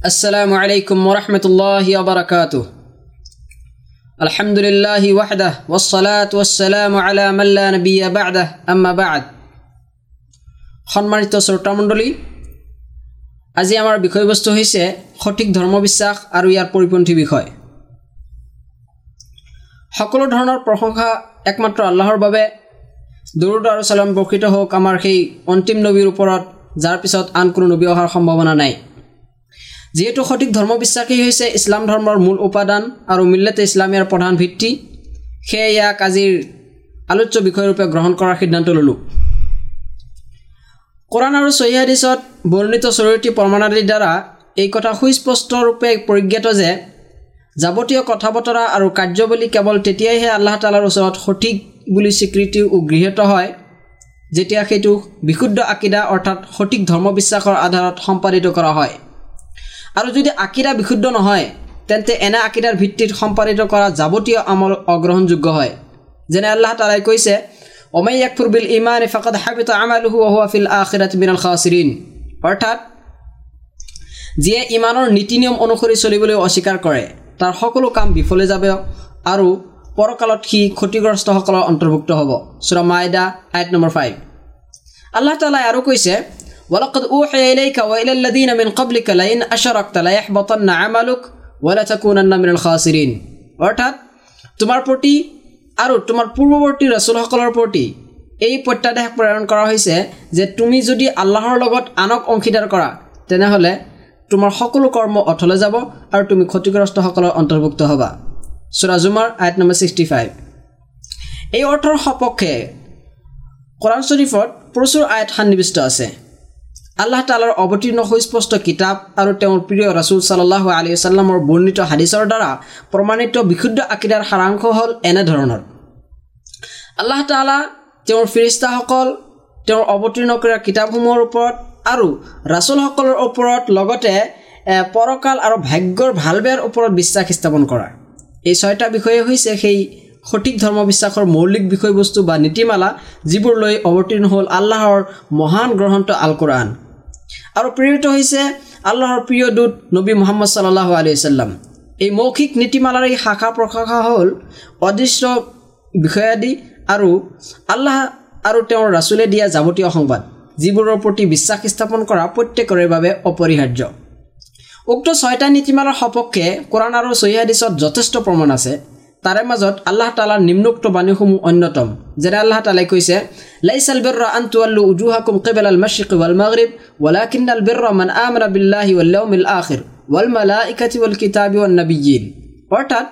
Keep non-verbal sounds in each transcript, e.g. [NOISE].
السلام عليكم ورحمة الله وبركاته الحمد لله وحده والصلاة والسلام على من لا نبي بعده أما بعد সম্মানিত শ্ৰোতামণ্ডলী আজি আমাৰ বিষয়বস্তু হৈছে সঠিক ধৰ্মবিশ্বাস আৰু ইয়াৰ পৰিপন্থী বিষয় সকলো ধৰণৰ প্ৰশংসা একমাত্ৰ আল্লাহৰ বাবে দৰুদ আৰু চালাম প্ৰকৃত হওক আমাৰ সেই অন্তিম নবীৰ ওপৰত যাৰ পিছত আন কোনো নবী অহাৰ সম্ভাৱনা নাই যিহেতু সঠিক ধৰ্মবিশ্বাসেই হৈছে ইছলাম ধৰ্মৰ মূল উপাদান আৰু মিল্লতে ইছলামীয়াৰ প্ৰধান ভিত্তি সেয়ে ইয়াক আজিৰ আলোচ্য বিষয়ৰূপে গ্ৰহণ কৰাৰ সিদ্ধান্ত ল'লোঁ। কোৰাণ আৰু চহিহাদিছত বৰ্ণিত চৰিত্ৰী প্ৰমাণাদিৰ দ্বাৰা এই কথা সুস্পষ্টৰূপে পৰিজ্ঞাত যে যাৱতীয় কথা বতৰা আৰু কাৰ্যৱলী কেৱল তেতিয়াইহে আল্লাহ তালাৰ ওচৰত সঠিক বুলি স্বীকৃতি গৃহীত হয় যেতিয়া সেইটো বিশুদ্ধ আকিদা অৰ্থাৎ সঠিক ধৰ্মবিশ্বাসৰ আধাৰত সম্পাদিত কৰা হয়। আৰু যদি আকিদা বিশুদ্ধ নহয় তেন্তে এনে আকিদাৰ ভিত্তিত সম্পাদিত কৰা যাৱতীয় আমল অগ্ৰহণযোগ্য হয়। যেনে আল্লাহ তালাই কৈছে অমাই একফুৰ বিল ইমান ফাকাদ হাবিত আমালুহু ওহুৱা ফিল আখিৰাত মিনাল খাচিৰিন অৰ্থাৎ যিয়ে ইমানৰ নীতি নিয়ম অনুসৰি চলিবলৈ অস্বীকাৰ কৰে তাৰ সকলো কাম বিফলে যাব আৰু পৰকালত সি ক্ষতিগ্ৰস্তসকলৰ অন্তৰ্ভুক্ত হ'ব। চুৰা মাইদা আইট নম্বৰ ফাইভ আল্লাহ তালাই আৰু কৈছে ولقد أوحي إليك وإلى الذين من قبلك لئن أشركت ليحبطن عملك ولتكونن من الخاسرين অৰ্থাৎ তোমাৰ প্ৰতি আৰু তোমাৰ পূৰ্বৱৰ্তী ৰাচুলসকলৰ প্ৰতি এই প্ৰত্যাদেশ প্ৰেৰণ কৰা হৈছে যে তুমি যদি আল্লাহৰ লগত আনক অংশীদাৰ কৰা তেনেহ'লে তোমাৰ সকলো কৰ্ম অথলে যাব আৰু তুমি ক্ষতিগ্ৰস্তসকলৰ অন্তৰ্ভুক্ত হ'বা চুৰাজুমাৰ আইট নম্বৰ ছিক্সটি ফাইভ এই অৰ্থৰ সপক্ষে কোৰাণ শ্বৰীফত প্ৰচুৰ আইট সন্নিৱিষ্ট আছে আল্লাহ তালাৰ অৱতীৰ্ণ সুস্পষ্ট কিতাপ আৰু তেওঁৰ প্ৰিয় ৰাছুল চাল্লাহ আলি চাল্লামৰ বৰ্ণিত হাদিছৰ দ্বাৰা প্ৰমাণিত বিশুদ্ধ আকিদাৰ সাৰাংশ হ'ল এনেধৰণৰ। আল্লাহ তালা তেওঁৰ ফিৰিষ্টাসকল তেওঁৰ অৱতীৰ্ণ কৰা কিতাপসমূহৰ ওপৰত আৰু ৰাছুলসকলৰ ওপৰত লগতে পৰকাল আৰু ভাগ্যৰ ভাল বেয়াৰ ওপৰত বিশ্বাস স্থাপন কৰা। এই ছয়টা বিষয়ে হৈছে সেই সঠিক ধৰ্মবিশ্বাসৰ মৌলিক বিষয়বস্তু বা নীতিমালা যিবোৰ লৈ অৱতীৰ্ণ হ'ল আল্লাহৰ মহান গ্ৰন্থ আল আৰু প্ৰেৰিত হৈছে আল্লাহৰ প্ৰিয় দূত নবী মোহাম্মদ চাল্লাহ আলি চাল্লাম এই মৌখিক নীতিমালাৰ এই শাখা প্ৰশাখা হ'ল অদৃশ্য বিষয়াদি আৰু আল্লাহ আৰু তেওঁৰ ৰাচুলে দিয়া যাৱতীয় সংবাদ যিবোৰৰ প্ৰতি বিশ্বাস স্থাপন কৰা প্ৰত্যেকৰে বাবে অপৰিহাৰ্য। উক্ত ছয়টা নীতিমালাৰ সপক্ষে কোৰাণ আৰু চহিহাদিছত যথেষ্ট প্ৰমাণ আছে। তাৰে মাজত আল্লাহ তালাৰ নিম্নোক্ত বাণীসমূহ অন্যতম যেনে আল্লাহ তালাই কৈছে লাইছাল বিৰ আন্তুআল্লু উজুহাকুম কেবেল আল মাশ্ৰিক ৱাল মাগৰিব ৱালাকিন্নাল বিৰ মান আমৰা বিল্লাহি ৱাল্লাউমিল আখিৰ ৱাল মালাইকাতি ৱাল কিতাবি ৱান নবিয়িন অৰ্থাৎ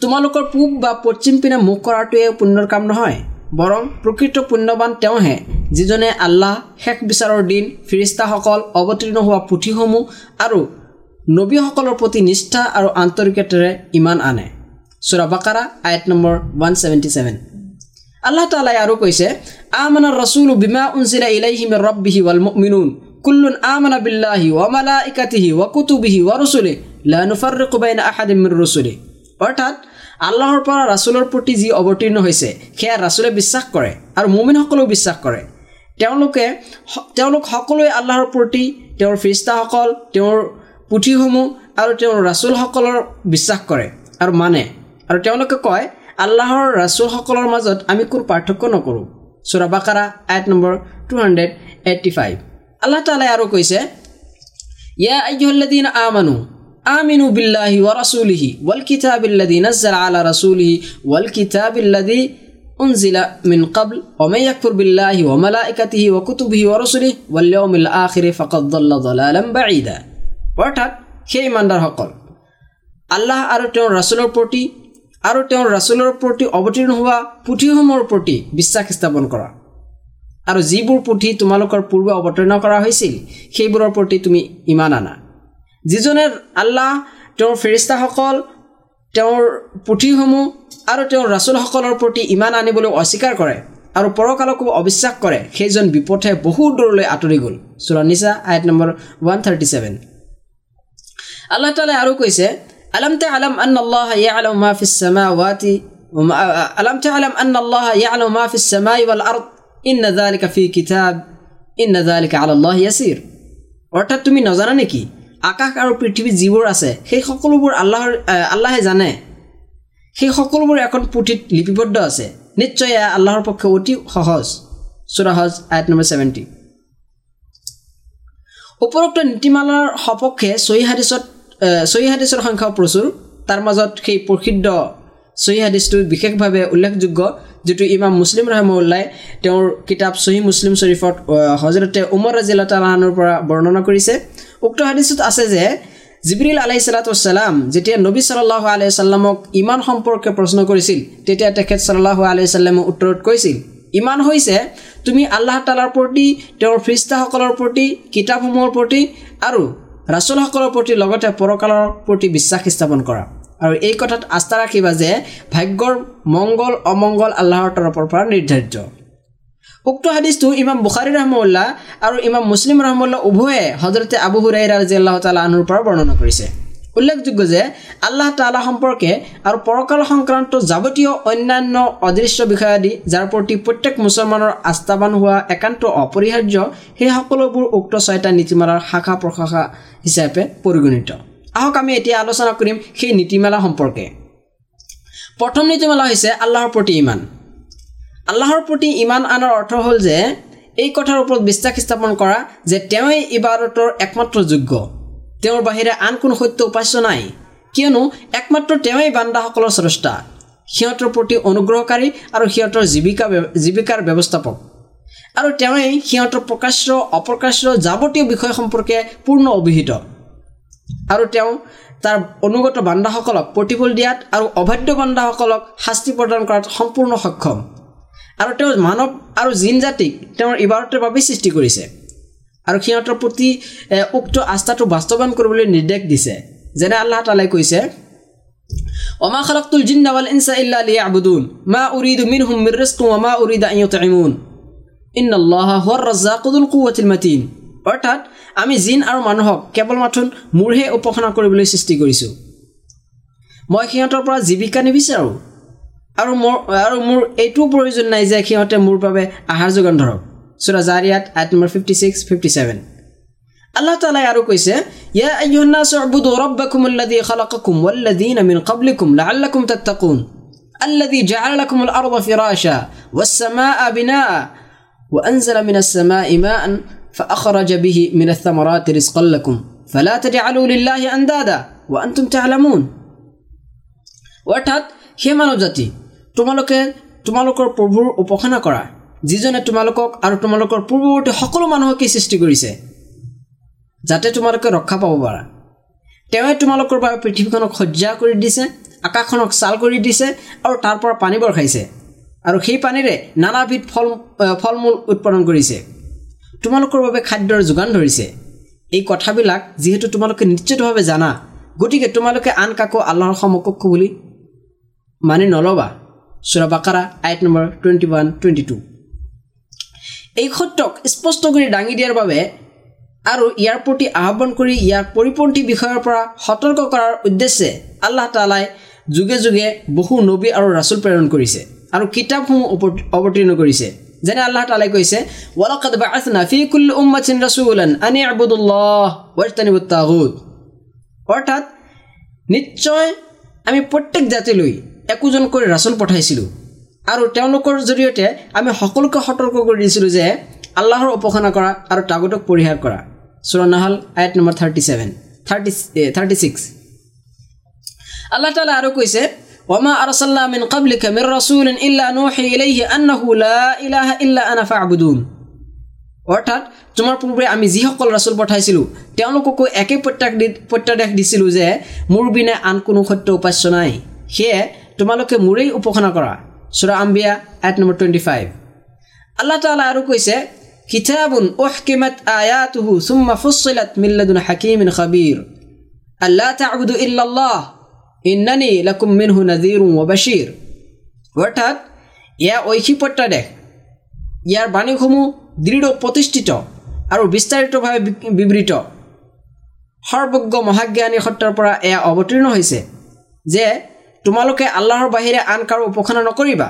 তোমালোকৰ পূব বা পশ্চিম পিনে মুখ কৰাটোৱে পুণ্যৰ কাম নহয় বৰং প্ৰকৃত পুণ্যৱান তেওঁহে যিজনে আল্লাহ শেষ বিচাৰৰ দিন ফিৰিষ্টাসকল অৱতীৰ্ণ হোৱা পুথিসমূহ আৰু নবীসকলৰ প্ৰতি নিষ্ঠা আৰু আন্তৰিকতাৰে ইমান আনে। চুৰা বাকাৰা আয়ত নম্বৰ ওৱান ছেভেণ্টি ছেভেন আল্লাহ তালাই আৰু কৈছে আমানা ৰচুল বিমা উনচিলা ইলাইহিম ৰব্বিহি ৱাল মিনুন কুল্লুন আমানা বিল্লাহি ৱা মালা ইকাতিহি ৱা কুতুবিহি ৱা ৰচুলি লানুফাৰিকুবাইন আহাদিম ৰচুলি অৰ্থাৎ আল্লাহৰ পৰা ৰাচুলৰ প্ৰতি যি অৱতীৰ্ণ হৈছে সেয়া ৰাচুলে বিশ্বাস কৰে আৰু মুমিনসকলেও বিশ্বাস কৰে তেওঁলোকে তেওঁলোক সকলোৱে আল্লাহৰ প্ৰতি তেওঁৰ ফিৰিষ্টাসকল তেওঁৰ পুথিসমূহ আৰু তেওঁৰ ৰাচুলসকলৰ বিশ্বাস কৰে আৰু মানে আৰু তেওঁলোকে কয় আল্লাহৰ ৰাচুলসকলৰ মাজত আমি কোনো পাৰ্থক্য নকৰোঁ চুৰা বাকাৰা eight number two hundred eighty five Allah তালাই আৰু কৈছে ইয়া আইহল্লাদিন আমানু آمنوا بالله ورسوله والكتاب الذي نزل على رسوله والكتاب الذي أنزل من قبل ومن يكفر بالله وملائكته وكتبه ورسله واليوم الآخر فقد ضل ضلالا بعيدا অৰ্থাৎ সেই ইমানদাৰসকল আল্লাহ আৰু তেওঁৰ ৰাচুলৰ প্ৰতি আৰু তেওঁৰ ৰাচুলৰ প্ৰতি অৱতীৰ্ণ হোৱা পুথিসমূহৰ প্ৰতি বিশ্বাস স্থাপন কৰা। আৰু যিবোৰ পুথি তোমালোকৰ পূৰ্বে অৱতীৰ্ণ কৰা হৈছিল সেইবোৰৰ প্ৰতি তুমি ইমান আনা। যিজনে আল্লাহ তেওঁৰ ফেৰিষ্টাসকল তেওঁৰ পুথিসমূহ আৰু তেওঁৰ ৰাচুলসকলৰ প্ৰতি ইমান আনিবলৈ অস্বীকাৰ কৰে আৰু পৰকালকো অবিশ্বাস কৰে সেইজন বিপথে বহু দূৰলৈ আঁতৰি গ'ল। চোৰানিচা আইট নম্বৰ ওৱান থাৰ্টি ছেভেন আল্লাহ তালাই আৰু কৈছে তে আলম আন আল্লাহ ইয়ালম মা ফিছ সামাৱাতি আলম তে আলম আন আল্লাহ ইয়ালম মা ফিছ সামাই ওয়াল আরদ ইন যালিকা ফি কিতাব ইন যালিকা আলাল্লাহ ইয়াসির অৰ্থাৎ তুমি নজানা নেকি? আকাশ আৰু পৃথিৱীত যিবোৰ আছে সেই সকলোবোৰ আল্লাহৰ আল্লাহে জানে। সেই সকলোবোৰ এখন পুথিত লিপিবদ্ধ আছে। নিশ্চয় এয়া আল্লাহৰ পক্ষে অতি সহজ। চুৰাহজ আয়ত নম্বৰ ছেভেণ্টি। উপৰোক্ত নীতিমালাৰ সপক্ষে চহী হাদিছত চহী হাদিছৰ সংখ্যাও প্ৰচুৰ। তাৰ মাজত সেই প্ৰসিদ্ধ চহী হাদিছটো বিশেষভাৱে উল্লেখযোগ্য যিটো ইমাম মুছলিম ৰহমউল্লাই তেওঁৰ কিতাপ চহী মুছলিম শ্বৰীফত হজৰতে উমৰ ৰাজিল্লা তালাহানৰ পৰা বৰ্ণনা কৰিছে। উক্ত হাদিছত আছে যে জিবৰিল আলাই চালাতাম যেতিয়া নবী চাল্লাহ আলাই চাল্লামক ইমান সম্পৰ্কে প্ৰশ্ন কৰিছিল তেতিয়া তেখেত চাল্লাহ আলাই চাল্লামে উত্তৰত কৈছিল ইমান হৈছে তুমি আল্লাহ তালাৰ প্ৰতি তেওঁৰ ফ্ৰিষ্টাসকলৰ প্ৰতি কিতাপসমূহৰ প্ৰতি আৰু ৰাচলসকলৰ প্ৰতি লগতে পৰকালৰ প্ৰতি বিশ্বাস স্থাপন কৰা। আৰু এই কথাত আস্থা ৰাখিবা যে ভাগ্যৰ মংগল অমংগল আল্লাহৰ তৰফৰ পৰা নিৰ্ধাৰিত। উক্ত হাদিছটো ইমাম বুখাৰী ৰহমুল্লাহ আৰু ইমাম মুছলিম ৰহমুল্লাহ উভয়ে হজৰতে আবু হুৰাই ৰাজি আল্লাহ তালা আনুৰ পৰা বৰ্ণনা কৰিছে। উল্লেখযোগ্য যে আল্লাহ তালা সম্পৰ্কে আৰু পৰকাল সংক্ৰান্ত যাৱতীয় অন্যান্য অদৃশ্য বিষয়াদি যাৰ প্ৰতি প্ৰত্যেক মুছলমানৰ আস্থাৱান হোৱা একান্ত অপৰিহাৰ্য সেই সকলোবোৰ উক্ত ছয়টা নীতিমালাৰ শাখা প্ৰশাখা হিচাপে পৰিগণিত। আহক আমি এতিয়া আলোচনা কৰিম সেই নীতিমালা সম্পৰ্কে। প্ৰথম নীতিমালা হৈছে আল্লাহৰ প্ৰতি ইমান। আল্লাহৰ প্ৰতি ইমান আনৰ অৰ্থ হ'ল যে এই কথাৰ ওপৰত বিশ্বাস স্থাপন কৰা যে তেওঁই ইবাদতৰ একমাত্ৰ যোগ্য। তেওঁৰ বাহিৰে আন কোনো সত্য উপাস্য নাই। কিয়নো একমাত্ৰ তেওঁই বান্দাসকলৰ স্ৰষ্টা। সিহঁতৰ প্ৰতি অনুগ্ৰহকাৰী আৰু সিহঁতৰ জীৱিকা জীৱিকাৰ ব্যৱস্থাপক। আৰু তেওঁই সিহঁতৰ প্ৰকাশ্য অপ্ৰকাশ্য যাৱতীয় বিষয় সম্পৰ্কে পূৰ্ণ অভিহিত। আৰু তেওঁ তাৰ অনুগত বান্দাসকলক প্ৰতিফল দিয়াত আৰু অবাধ্য বান্দাসকলক শাস্তি প্ৰদান কৰাত সম্পূৰ্ণ সক্ষম। আৰু তেওঁ মানৱ আৰু জিন জাতিক তেওঁৰ ইবাৰতৰ বাবেই সৃষ্টি কৰিছে। আৰু সিহঁতৰ প্ৰতি উক্ত আস্থাটো বাস্তৱায়ন কৰিবলৈ নিৰ্দেশ দিছে। যেনে আল্লাহ তালাই কৈছে অমা খালাকুল জিন্দাৱাল ইনচা ইল্লা আলি আবুদুন মা উৰিদু মিন হুম মিৰ ৰিস্কু অমা উৰিদা ইয়ত ইমুন ইন্নাল্লাহ হুৱাৰ ৰাজ্জাকুদুল কুৱাতিল মাতিন। অৰ্থাৎ আমি জিন আৰু মানুহক কেৱল মাথোন মোৰহে উপাসনা কৰিবলৈ সৃষ্টি কৰিছোঁ। মই সিহঁতৰ পৰা জীৱিকা নিবিচাৰোঁ। আৰু মোৰ আৰু মোৰ এইটোও প্ৰয়োজন নাই যে সিহঁতে মোৰ বাবে আহাৰ যোগান ধৰক। চুৰা জাৰিয়াত eight number fifty six fifty seven Allah তালাই আৰু কৈছে ইয়া আইয়ুন্নাস উবুদু রাব্বাকুম আল্লাযী খালাকাকুম ওয়াল্লাযীনা মিন ক্বাবলিকুম লাআল্লাকুম তাত্তাকুন الذي جعل لكم الأرض فراشا والسماء بناء وأنزل من السماء ماء فأخرج به من الثمرات رزقا لكم فلا تجعلوا لله أندادا وأنتم تعلمون অৰ্থাৎ সেই মানৱ জাতি তোমালোকে তোমালোকৰ প্ৰভুৰ উপাসনা কৰা যিজনে তোমালোকক আৰু তোমালোকৰ পূৰ্বৱৰ্তী সকলো মানুহকেই সৃষ্টি কৰিছে যাতে তোমালোকে ৰক্ষা পাব পাৰা। তেওঁৱে তোমালোকৰ বাবে পৃথিৱীখনক সজ্জা কৰি দিছে আকাশখনক ছাল কৰি দিছে আৰু তাৰ পৰা পানী বৰষাইছে আৰু সেই পানীৰে নানাবিধ ফল ফল মূল উৎপাদন কৰিছে। তোমালোকৰ বাবে খাদ্যৰ যোগান ধৰিছে। এই কথাবিলাক যিহেতু তোমালোকে নিশ্চিতভাৱে জানা গতিকে তোমালোকে আন কাকো আল্লাহৰ সমকক্ষ বুলি মানি নল'বা। চুৰা বাকাৰা eight number twenty one twenty two এই সত্যক স্পষ্ট কৰি দাঙি দিয়াৰ বাবে আৰু ইয়াৰ প্ৰতি আহ্বান কৰি ইয়াৰ পৰিপন্থী বিষয়ৰ পৰা সতৰ্ক কৰাৰ উদ্দেশ্যে আল্লাহ তালাই যুগে যুগে বহু নবী আৰু ৰাচুল প্ৰেৰণ কৰিছে আৰু কিতাপসমূহ অৱতীৰ্ণ কৰিছে। যেনে আল্লাহ তালাই কৈছে অৰ্থাৎ নিশ্চয় আমি প্ৰত্যেক জাতিলৈ একোজনকৈ ৰাচুল পঠাইছিলোঁ। আৰু তেওঁলোকৰ জৰিয়তে আমি সকলোকে সতৰ্ক কৰি দিছিলোঁ যে আল্লাহৰ উপাসনা কৰা আৰু তাগতক পৰিহাৰ কৰা চুৰনাহাল eight number thirty seven thirty thirty six Allah তালা আৰু কৈছে وما أرسلنا من قبلك من رسول إلا نوحي إليه أنه لا إله إلا أنا فاعبدون অৰ্থাৎ তোমাৰ পূৰ্বে আমি যিসকল ৰাচুল পঠাইছিলোঁ তেওঁলোককো একে প্ৰত্যাশ দি প্ৰত্যাদেশ দিছিলোঁ যে মোৰ বিনে আন কোনো সত্য উপাস্য নাই সেয়ে তোমালোকে মোৰেই উপাসনা কৰা চুৰা আম্বিয়া আইট নম্বৰ টুৱেণ্টি ফাইভ আল্লাহ তালা আৰু কৈছে কিতাবুন উহকিমাত আয়াতুহু সুম্মা ফুছিলাত মিল্লাদুন হাকিমিন খাবীৰ আল্লাহ তাবুদু ইল্লাল্লাহ ইন্নানি লাকুম মিনহু নাজিৰুম ৱাবাছিৰ অৰ্থাৎ এয়া ঐশী প্ৰত্যাদেশ ইয়াৰ বাণীসমূহ দৃঢ় প্ৰতিষ্ঠিত আৰু বিস্তাৰিতভাৱে বিবৃত। সৰ্বজ্ঞ মহাজ্ঞানী সত্ৰৰ পৰা এয়া অৱতীৰ্ণ হৈছে যে তোমালোকে আল্লাহৰ বাহিৰে আন কাৰো উপাসনা নকৰিবা।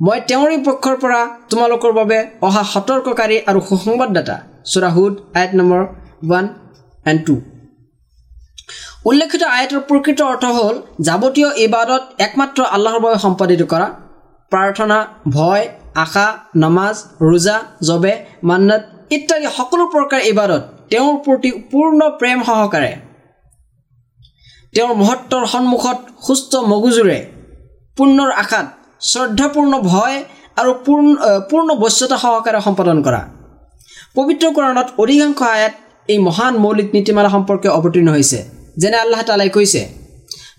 মই তেওঁৰে পক্ষৰ পৰা তোমালোকৰ বাবে অহা সতৰ্ককাৰী আৰু সুসংবাদদাতা। চুৰাহুদ আইট নম্বৰ ওৱান এণ্ড টু। উল্লেখিত আয়তৰ প্ৰকৃত অৰ্থ হ'ল যাৱতীয় ইবাদত একমাত্ৰ আল্লাহৰ বাবে সম্পাদিত কৰা। প্ৰাৰ্থনা ভয় আশা নমাজ ৰোজা জবে মান্নাত ইত্যাদি সকলো প্ৰকাৰ ইবাদত তেওঁৰ প্ৰতি পূৰ্ণ প্ৰেম সহকাৰে। তেওঁৰ মহত্বৰ সন্মুখত সুস্থ মগজুৰে পুণ্যৰ আশাত শ্ৰদ্ধাপূৰ্ণ ভয় আৰু পূৰ্ণ পূৰ্ণ বশ্যতা সহকাৰে সম্পাদন কৰা। পবিত্ৰকৰণত অধিকাংশ আয়াত এই মহান মৌলিক নীতিমালা সম্পৰ্কে অৱতীৰ্ণ হৈছে যেনে আল্লাহ তালাই কৈছে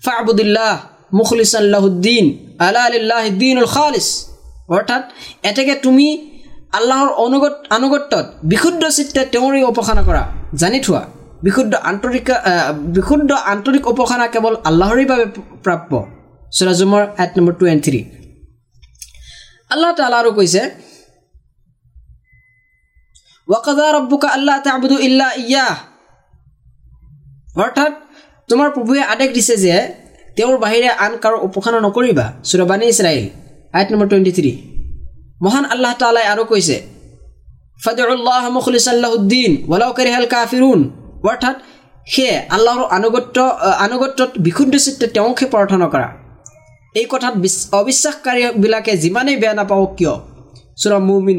ফাবুদুল্লাহ মুখলিচাল্লাহুদ্দিন আল্লাহ আলিল্লাহিদ্দিনুল খালিছ। অৰ্থাৎ এতেকে তুমি আল্লাহৰ অনুগত আনুগত্যত বিশুদ্ধ চিত্তে তেওঁৰে উপাসনা কৰা জানি থোৱা। বিশুদ্ধ আন্তৰিক বিশুদ্ধ আন্তৰিক উপাসনা কেৱল আল্লাহৰে বাবে প্ৰাপ্য। চুৰাজুমৰ এট নম্বৰ টু এণ্ড থ্ৰী। আল্লাহ তালা আৰু কৈছে ৱাকাদা ৰব্বুকা আল্লাহ তাবুদু ইল্লা ইয়া অৰ্থাৎ, তোমাৰ প্ৰভুৱে আদেশ দিছে যে তেওঁৰ বাহিৰে আন কাৰো উপাসনা নকৰিবা। চুৰবানী ইছৰাইল আইট নম্বৰ টুৱেণ্টি থ্ৰী। মহান আল্লাহ তালাই আৰু কৈছে ফদুল্লাহ মুখলিচাল্লাহুদ্দিন ৱালাউকাৰী হেল কাফিৰুন। অৰ্থাৎ সেয়ে আল্লাহৰ আনুগত্য আনুগত্যত বিশুদ্ধ চিত্তে তেওঁকহে প্ৰাৰ্থনা কৰা। এই কথাত অবিশ্বাসকাৰীবিলাকে যিমানেই বেয়া নাপাওক কিয়? চুৰা মুমিন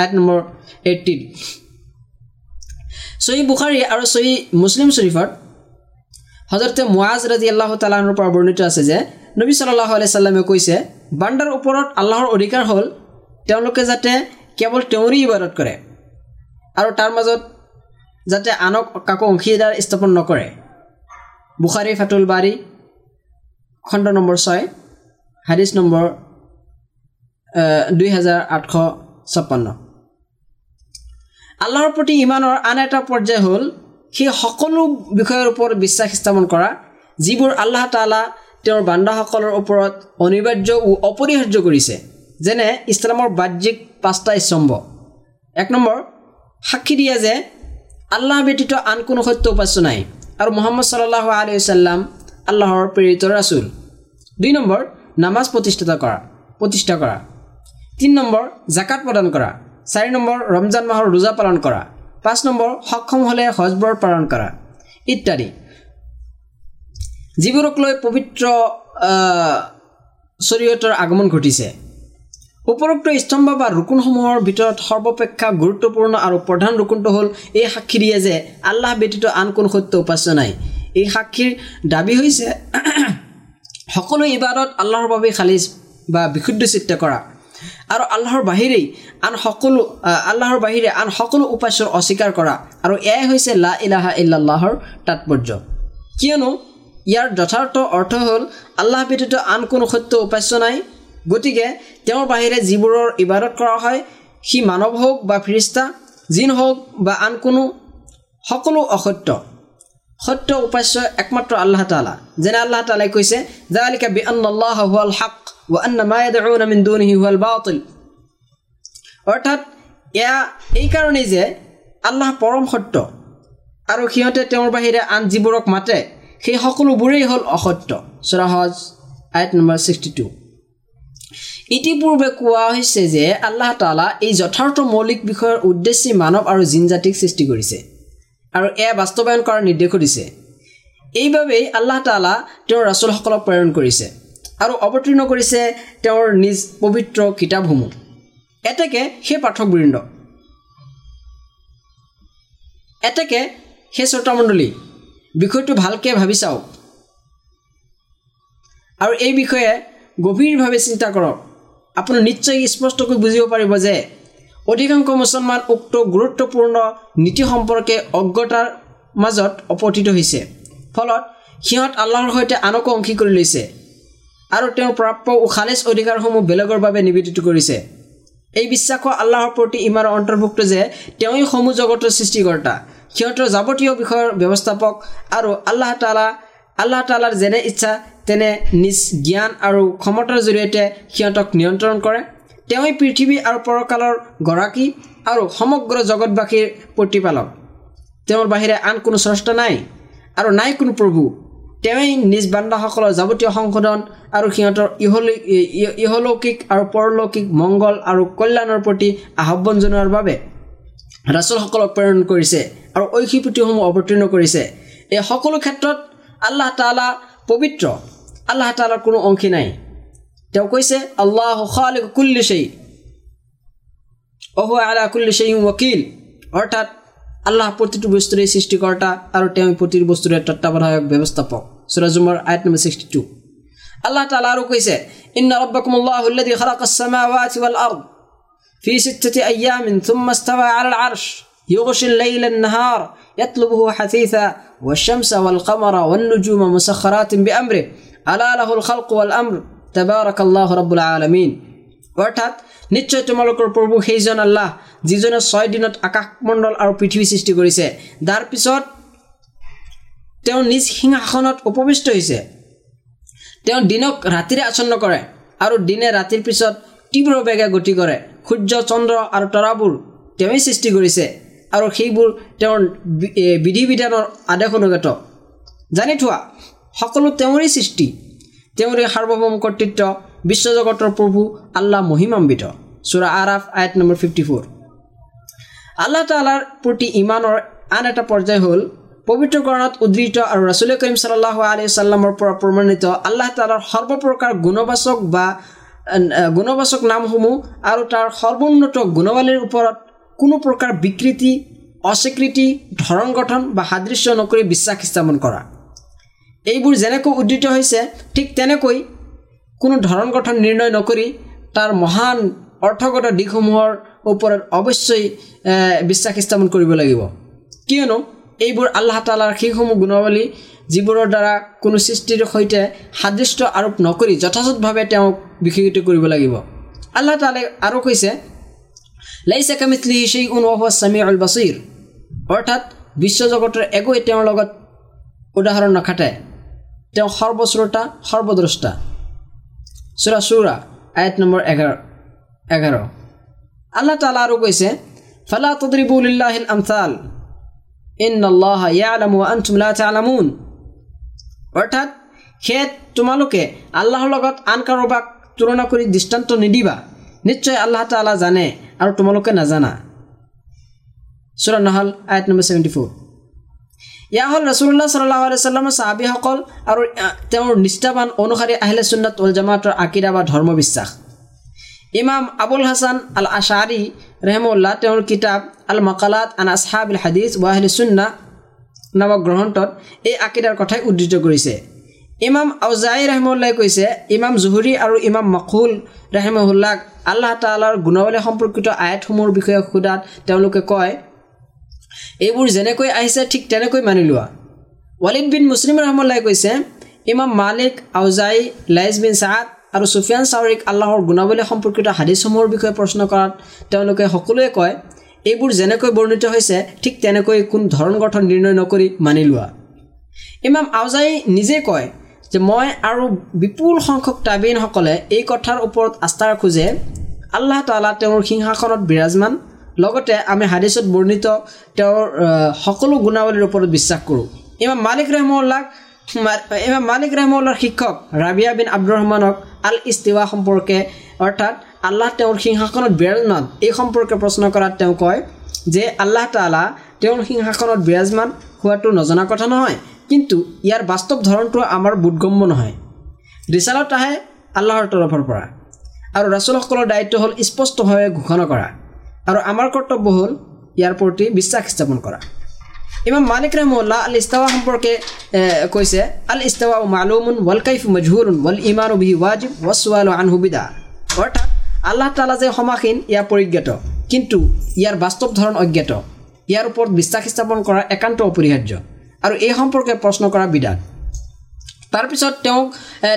আইট নম্বৰ এইটিন চহী বুখাৰী আৰু চহী মুছলিম শ্বৰীফত হজৰতে মুৱাজ ৰাজি আল্লাহ তালাহৰ পৰা বৰ্ণিত আছে যে নবী চাল্লাহ আলি চাল্লামে কৈছে বান্দাৰ ওপৰত আল্লাহৰ অধিকাৰ হ'ল তেওঁলোকে যাতে কেৱল তেওঁৰেই ইবাদত কৰে। আৰু তাৰ মাজত যাতে আনক কাকো অংশীদাৰ স্থাপন নকৰে। বুখাৰী ফাতুল বাৰী খণ্ড নম্বৰ ছয় হাদিছ নম্বৰ দুই হাজাৰ আঠশ ছাপন্ন আল্লাহৰ প্ৰতি ইমানৰ আন এটা পৰ্যায় হ'ল সেই সকলো বিষয়ৰ ওপৰত বিশ্বাস স্থাপন কৰা যিবোৰ আল্লাহ তালা তেওঁৰ বান্দাসকলৰ ওপৰত অনিবাৰ্য অপৰিহাৰ্য কৰিছে যেনে ইছলামৰ বাহ্যিক পাঁচটা স্তম্ভ। এক নম্বৰ সাক্ষী দিয়ে যে আল্লাহ ব্যতীত আন কোনো সত্য উপাস্য নাই। আৰু মহম্মদ চাল্লাহ আলিয়াল্লাম আল্লাহৰ প্ৰেৰিত ৰাচুল দুই নম্বৰ নামাজ প্ৰতিষ্ঠিত কৰা প্ৰতিষ্ঠা কৰা। তিনি নম্বৰ জাকাত প্ৰদান কৰা। চাৰি নম্বৰ ৰমজান মাহৰ ৰোজা পালন কৰা। পাঁচ নম্বৰ সক্ষম হ'লে হজবৰ পালন কৰা। ইত্যাদি। যিবোৰক লৈ পবিত্ৰ চৰিয়তৰ আগমন ঘটিছে। উপৰোক্ত স্তম্ভ বা ৰুকুণসমূহৰ ভিতৰত সৰ্বাপেক্ষা গুৰুত্বপূৰ্ণ আৰু প্ৰধান ৰুকুণটো হ'ল এই সাক্ষী দিয়ে যে আল্লাহ ব্যতীত আন কোনো সত্য উপাস্য নাই। এই সাক্ষীৰ দাবী হৈছে [CLEARS THROAT] সকলো ইবাদত আল্লাহৰ বাবে খালিজ বা বিশুদ্ধ চিত্তে কৰা। আৰু আল্লাহৰ বাহিৰেই আন সকলো আল্লাহৰ বাহিৰে আন সকলো উপাস্যৰ অস্বীকাৰ কৰা। আৰু এয়াই হৈছে লা ইলাহা ইল্লাহৰ তাৎপৰ্য। কিয়নো ইয়াৰ যথাৰ্থ অৰ্থ হ'ল আল্লাহ ব্যতীত আন কোনো সত্য উপাস্য নাই। গতিকে তেওঁৰ বাহিৰে যিবোৰৰ ইবাদত কৰা হয় সি মানৱ হওক বা ফিৰিষ্টা জিন হওক বা আন কোনো সকলো অসত্য। সত্য উপাস্য একমাত্ৰ আল্লাহ তালা যেনে আল্লাহ তালাই কৈছে জালিকা বি আল্লাহ হুৱাল হাক অৰ্থাৎ এয়া এইকাৰণেই যে আল্লাহ পৰম সত্য আৰু সিহঁতে তেওঁৰ বাহিৰে আন যিবোৰক মাতে সেই সকলোবোৰেই হ'ল অসত্য। চৰাহজ আইট নম্বৰ ছিক্সটি টু। ইতিপূৰ্বে কোৱা হৈছে যে আল্লাহ তালা এই যথাৰ্থ মৌলিক বিষয়ৰ উদ্দেশ্যে মানৱ আৰু জিন জাতিক সৃষ্টি কৰিছে আৰু এয়া বাস্তৱায়ন কৰাৰ নিৰ্দেশো দিছে। এইবাবেই আল্লাহ তালা তেওঁৰ ৰাচুলসকলক প্ৰেৰণ কৰিছে আৰু অৱতীৰ্ণ কৰিছে তেওঁৰ নিজ পবিত্ৰ কিতাপসমূহ। এতেকে সেই পাঠকবৃন্দ। এতেকে সেই শ্ৰোতামণ্ডলী বিষয়টো ভালকৈ ভাবি চাওক। আৰু এই বিষয়ে গভীৰভাৱে চিন্তা কৰক। আপুনি নিশ্চয় স্পষ্টকৈ বুজিব পাৰিব যে অধিকাংশ মুছলমান উক্ত গুৰুত্বপূৰ্ণ নীতি সম্পৰ্কে অজ্ঞতাৰ মাজত অপতিত হৈছে। ফলত সিহঁত আল্লাহৰ সৈতে আনকো অংশী কৰি লৈছে আৰু তেওঁৰ প্ৰাপ্য খালেজ অধিকাৰসমূহ বেলেগৰ বাবে নিবেদিত কৰিছে। এই বিশ্বাস আল্লাহৰ প্ৰতি ইমান অন্তৰ্ভুক্ত যে তেওঁই সমূহ জগতৰ সৃষ্টিকৰ্তা সিহঁতৰ যাৱতীয় বিষয়ৰ ব্যৱস্থাপক আৰু আল্লাহ তালা আল্লাহ তালাৰ যেনে ইচ্ছা তেনে নিজ জ্ঞান আৰু ক্ষমতাৰ জৰিয়তে সিহঁতক নিয়ন্ত্ৰণ কৰে। তেওঁই পৃথিৱী আৰু পৰকালৰ গৰাকী আৰু সমগ্ৰ জগতবাসীৰ প্ৰতিপালক। তেওঁৰ বাহিৰে আন কোনো স্ৰষ্টা নাই আৰু নাই কোনো প্ৰভু। তেওঁই নিজ বান্দাসকলৰ যাৱতীয় সংশোধন আৰু সিহঁতৰ ইহলৈ ইহলৌকিক আৰু পৰলৌকিক মংগল আৰু কল্যাণৰ প্ৰতি আহ্বান জনোৱাৰ বাবে ৰাচলসকলক প্ৰেৰণ কৰিছে আৰু ঐশী পুথিসমূহ অৱতীৰ্ণ কৰিছে। এই সকলো ক্ষেত্ৰত আল্লাহ তালা পবিত্ৰ। আল্লাহ তালাৰ কোনো অংশী নাই তেওঁ কৈছে আল্লাহ কুল্লি সেই অহু আলা কুল্লি সেই ৱকিল অৰ্থাৎ আল্লাহ প্ৰতিটো বস্তুৰে সৃষ্টিকৰ্তা আৰু তেওঁ প্ৰতিটো বস্তুৰে তত্বাৱধায়ক ব্যৱস্থাপক চুৰাজুমৰ আয়ত নম্বৰ ছিক্সটি টু আল্লাহ তালা আৰু কৈছে ইন্না ৰব্বাকুমুল্লাহুল্লাদি খালাকাছ সামাৱাতি ৱাল আৰদ ফি সিত্তাতি আইয়ামিন থুম্মা ইস্তাৱা আলাল আৰশ يغشي الليل النهار يطلبه حثيثا والشمس والقمر والنجوم مسخرات بأمره আলা আলাহুল খালকু আল আম তেবাৰক আল্লাহ ৰবুল আলমিন অৰ্থাৎ নিশ্চয় তোমালোকৰ প্ৰভু সেইজন আল্লাহ যিজনে ছয় দিনত আকাশমণ্ডল আৰু পৃথিৱী সৃষ্টি কৰিছে। তাৰ পিছত তেওঁ নিজ সিংহাসনত উপবিষ্ট হৈছে। তেওঁ দিনক ৰাতিৰে আচন্ন কৰে আৰু দিনে ৰাতিৰ পিছত তীব্ৰ বেগে গতি কৰে। সূৰ্য চন্দ্ৰ আৰু তৰাবোৰ তেওঁই সৃষ্টি কৰিছে আৰু সেইবোৰ তেওঁৰ বিধি বিধানৰ আদেশ অনুগত। জানি থোৱা সকলো তেওঁৰেই সৃষ্টি। তেওঁৰে সাৰ্বভৌম কৰ্তৃত্ব বিশ্বজগতৰ প্ৰভু আল্লাহ মহিমাম্বিত চোৰা আৰাফ আয়ত নম্বৰ ফিফটি ফ'ৰ আল্লাহ তালাৰ প্ৰতি ইমানৰ আন এটা পৰ্যায় হ'ল পবিত্ৰকৰণত উদ্ধৃত আৰু ৰাছুল কৰিম চাল্লাহ আলি চাল্লামৰ পৰা প্ৰমাণিত আল্লাহ তালাৰ সৰ্বপ্ৰকাৰ গুণবাচক বা গুণবাচক নামসমূহ আৰু তাৰ সৰ্বোন্নত গুণৱালীৰ ওপৰত কোনো প্ৰকাৰ বিকৃতি অস্বীকৃতি ধৰণ গঠন বা সাদৃশ্য নকৰি বিশ্বাস স্থাপন কৰা। এইবোৰ যেনেকৈ উদ্ধৃত হৈছে ঠিক তেনেকৈ কোনো ধৰণ গঠন নিৰ্ণয় নকৰি তাৰ মহান অৰ্থগত দিশসমূহৰ ওপৰত অৱশ্যেই বিশ্বাস স্থাপন কৰিব লাগিব। কিয়নো এইবোৰ আল্লাহ তালাৰ সেইসমূহ গুণাৱলী যিবোৰৰ দ্বাৰা কোনো সৃষ্টিৰ সৈতে সাদৃশ্য আৰোপ নকৰি যথাযথভাৱে তেওঁক বিশেষিত কৰিব লাগিব। আল্লাহ তালে আৰু কৈছে কামিতলি সেই উনহ স্বামী অল বাচিৰ অৰ্থাৎ বিশ্বজগতৰ একোৱে তেওঁৰ লগত উদাহৰণ নাখাটে। তেওঁ সৰ্বশ্ৰোতা সৰ্বদ্ৰষ্টা। চুৰা চুৰা আয়ত নম্বৰ এঘাৰ এঘাৰ। আল্লাহ তালা আৰু কৈছে ফালা তদৰিবুল্লাহিল আমথাল ইন অৰ্থাৎ সেয়ে তোমালোকে আল্লাহৰ লগত আন কাৰোবাক তুলনা কৰি দৃষ্টান্ত নিদিবা। নিশ্চয় আল্লাহ তালা জানে আৰু তোমালোকে নাজানা। চুৰা নহল আয়ত নম্বৰ ছেভেণ্টি ফ'ৰ। ইয়া হ'ল ৰসুল্লাহ চাল্লাহ আলাইস্লামৰ চাহাবীসকল আৰু তেওঁৰ নিষ্ঠাবান অনুসাৰী আহিলে চুন্নাত উল জামাতৰ আকিদা বা ধৰ্ম বিশ্বাস ইমাম আবুল হাছান আল আশাৰী ৰেহমুল্লাহ তেওঁৰ কিতাপ আল মকালাত আন আসহাবিল হাদিছ ৱাহিলি চুন্না নামক গ্ৰন্থত এই আকিদাৰ কথাই উদ্ধৃত কৰিছে। ইমাম আউজাই ৰহমুল্লাই কৈছে ইমাম জুহুৰী আৰু ইমাম মকুল ৰেহমুল্লাক আল্লাহ তালাৰ গুণাৱলী সম্পৰ্কিত আয়াতসমূহৰ বিষয়ে সোধাত তেওঁলোকে কয় এইবোৰ যেনেকৈ আহিছে ঠিক তেনেকৈ মানি লোৱা। ৱালিদ বিন মুছলিম ৰহমুল্লাই কৈছে ইমাম মালিক আউজাই লাইজ বিন চাহাদ আৰু চুফিয়ান চাউৰিক আল্লাহৰ গুণাৱলী সম্পৰ্কিত হাদিছসমূহৰ বিষয়ে প্ৰশ্ন কৰাত তেওঁলোকে সকলোৱে কয় এইবোৰ যেনেকৈ বৰ্ণিত হৈছে ঠিক তেনেকৈ কোন ধৰণ গঠন নিৰ্ণয় নকৰি মানি লোৱা। ইমাম আউজাই নিজে কয় যে মই আৰু বিপুল সংখ্যক তাবিনসকলে এই কথাৰ ওপৰত আস্থা ৰাখোঁ যে আল্লাহ তালা তেওঁৰ সিংহাসনত বিৰাজমান লগতে আমি হাদিছত বৰ্ণিত তেওঁৰ সকলো গুণাৱলীৰ ওপৰত বিশ্বাস কৰোঁ। ইমাম মালিক ৰহমুল্লাক ইমাম মালিক ৰহমুল্লাৰ শিক্ষক ৰাবিয়া বিন আব্দুৰ ৰহমানক আল ইস্তিৱা সম্পৰ্কে অৰ্থাৎ আল্লাহ তেওঁৰ সিংহাসনত বিৰাজমান এই সম্পৰ্কে প্ৰশ্ন কৰাত তেওঁ কয় যে আল্লাহ তালা তেওঁৰ সিংহাসনত বিৰাজমান হোৱাটো নজনা কথা নহয় কিন্তু ইয়াৰ বাস্তৱ ধৰণটো আমাৰ বোধগম্য নহয়। ৰিচালত আহে আল্লাহৰ তৰফৰ পৰা আৰু ৰাচুলসকলৰ দায়িত্ব হ'ল স্পষ্টভাৱে ঘোষণা কৰা। আৰু আমাৰ কৰ্তব্য হ'ল ইয়াৰ প্ৰতি বিশ্বাস স্থাপন কৰা। ইমান মালিক ৰহমুল্লাহ আল ইস্তাৱা সম্পৰ্কে কৈছে আল ইস্তাৱা মালুমুন ৱাল কাইফ মজহুৰুন ৱাল ইমান বিহি ৱাজিব ৱাচৱাল আন সুবিধা অৰ্থাৎ আল্লাহ তালা যে সমাসীন ইয়াৰ পৰিজ্ঞাত। কিন্তু ইয়াৰ বাস্তৱ ধৰণ অজ্ঞাত। ইয়াৰ ওপৰত বিশ্বাস স্থাপন কৰা একান্ত অপৰিহাৰ্য। আৰু এই সম্পৰ্কে প্ৰশ্ন কৰা বিধান তাৰপিছত তেওঁক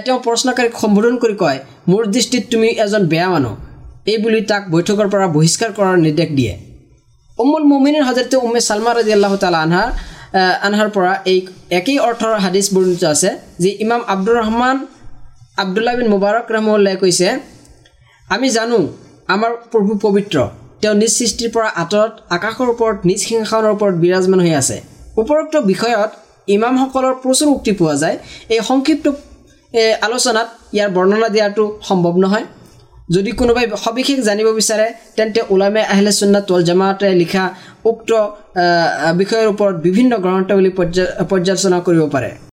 তেওঁ প্ৰশ্নকাৰীক সম্বোধন কৰি কয় মোৰ দৃষ্টিত তুমি এজন বেয়া মানুহ। এই বুলি তাক বৈঠকৰ পৰা বহিষ্কাৰ কৰাৰ নিৰ্দেশ দিয়ে। উমুল মুমিনীৰ হজৰতে উমে চালমা ৰাজি আল্লাহ তালা আনহাৰ আনহাৰ পৰা এই একেই অৰ্থৰ হাদিছ বৰ্ণিত আছে যে ইমাম আব্দুৰ ৰহমান আব্দুল্লাহ বিন মুবাৰক ৰহমুল্লাই কৈছে আমি জানো আমাৰ প্ৰভু পবিত্ৰ। তেওঁ নিজ সৃষ্টিৰ পৰা আঁতৰত আকাশৰ ওপৰত নিজ সিংহাসনৰ ওপৰত বিৰাজমান হৈ আছে। উপৰোক্ত বিষয়ত ইমামসকলৰ প্ৰচুৰ উক্তি পোৱা যায়। এই সংক্ষিপ্ত আলোচনাত ইয়াৰ বৰ্ণনা দিয়াটো সম্ভৱ নহয়। যদি কোনোবাই সবিশেষ জানিব বিচাৰে তেন্তে ওলামে আহিলে চুন্নাত ৱাল জামাতে লিখা উক্ত বিষয়ৰ ওপৰত বিভিন্ন গ্ৰন্থৱলী পৰ্যালোচনা কৰিব পাৰে।